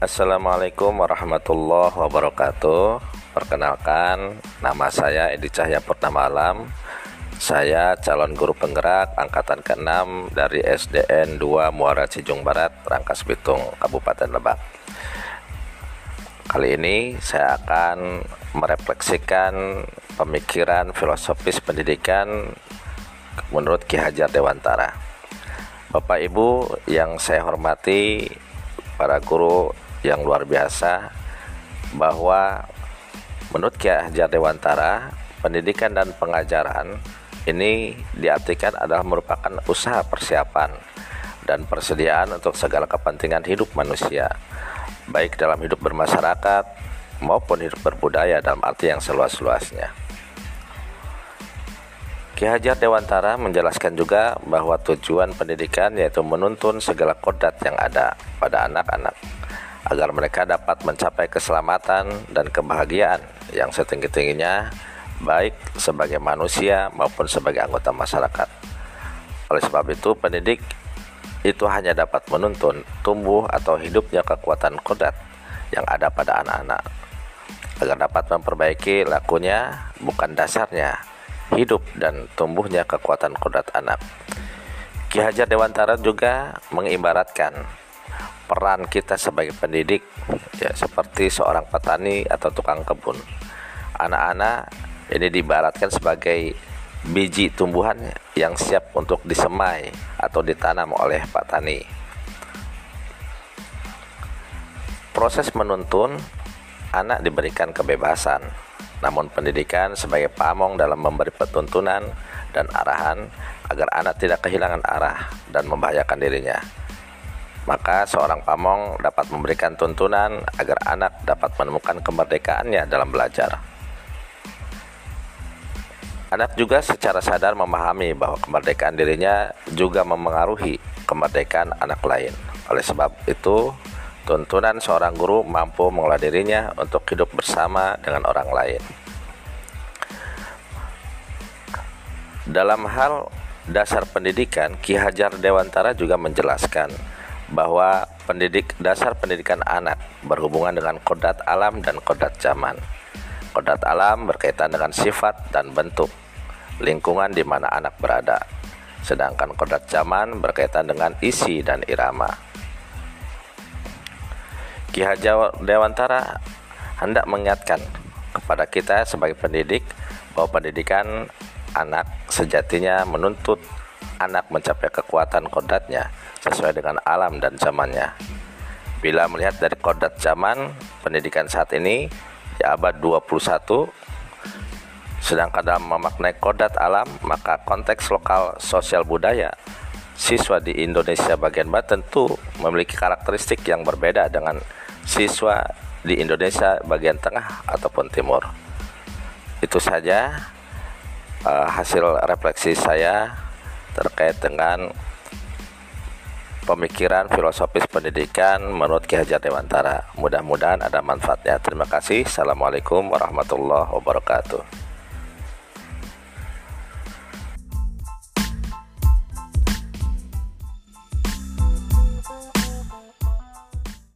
Assalamualaikum warahmatullahi wabarakatuh. Perkenalkan, nama saya Edi Cahya Purnama Alam Saya calon guru penggerak Angkatan ke-6 dari SDN 2 Muara Cijung Barat, Rangkas Bitung, Kabupaten Lebak. Kali ini saya akan merefleksikan pemikiran filosofis pendidikan menurut Ki Hajar Dewantara. Bapak Ibu yang saya hormati para guru yang luar biasa bahwa menurut Kiai Hajar Dewantara pendidikan dan pengajaran ini diartikan adalah merupakan usaha persiapan dan persediaan untuk segala kepentingan hidup manusia baik dalam hidup bermasyarakat maupun hidup berbudaya dalam arti yang seluas-luasnya. Ki Hajar Dewantara menjelaskan juga bahwa tujuan pendidikan yaitu menuntun segala kodrat yang ada pada anak-anak agar mereka dapat mencapai keselamatan dan kebahagiaan yang setinggi-tingginya baik sebagai manusia maupun sebagai anggota masyarakat. Oleh sebab itu, pendidik itu hanya dapat menuntun tumbuh atau hidupnya kekuatan kodrat yang ada pada anak-anak agar dapat memperbaiki lakunya bukan dasarnya hidup dan tumbuhnya kekuatan kodrat anak. Ki Hajar Dewantara juga mengibaratkan peran kita sebagai pendidik ya seperti seorang petani atau tukang kebun. Anak-anak ini dibaratkan sebagai biji tumbuhan yang siap untuk disemai atau ditanam oleh Pak Tani. Proses menuntun anak diberikan kebebasan, namun pendidikan sebagai pamong dalam memberi petuntunan dan arahan agar anak tidak kehilangan arah dan membahayakan dirinya maka seorang pamong dapat memberikan tuntunan agar anak dapat menemukan kemerdekaannya dalam belajar. Anak juga secara sadar memahami bahwa kemerdekaan dirinya juga memengaruhi kemerdekaan anak lain. Oleh sebab itu, tuntunan seorang guru mampu mengolah dirinya untuk hidup bersama dengan orang lain. Dalam hal dasar pendidikan, Ki Hajar Dewantara juga menjelaskan bahwa pendidik dasar pendidikan anak berhubungan dengan kodrat alam dan kodrat zaman. Kodrat alam berkaitan dengan sifat dan bentuk lingkungan di mana anak berada. Sedangkan kodrat zaman berkaitan dengan isi dan irama. Ki Hajar Dewantara hendak mengingatkan kepada kita sebagai pendidik bahwa pendidikan anak sejatinya menuntut anak mencapai kekuatan kodratnya sesuai dengan alam dan zamannya. Bila melihat dari kodrat zaman pendidikan saat ini di abad 21 sedangkan dalam memaknai kodrat alam maka konteks lokal sosial budaya siswa di Indonesia bagian barat tentu memiliki karakteristik yang berbeda dengan siswa di Indonesia bagian tengah ataupun timur. Itu saja uh, hasil refleksi saya terkait dengan pemikiran filosofis pendidikan menurut Ki Hajar Dewantara. Mudah-mudahan ada manfaatnya. Terima kasih. Assalamualaikum warahmatullahi wabarakatuh.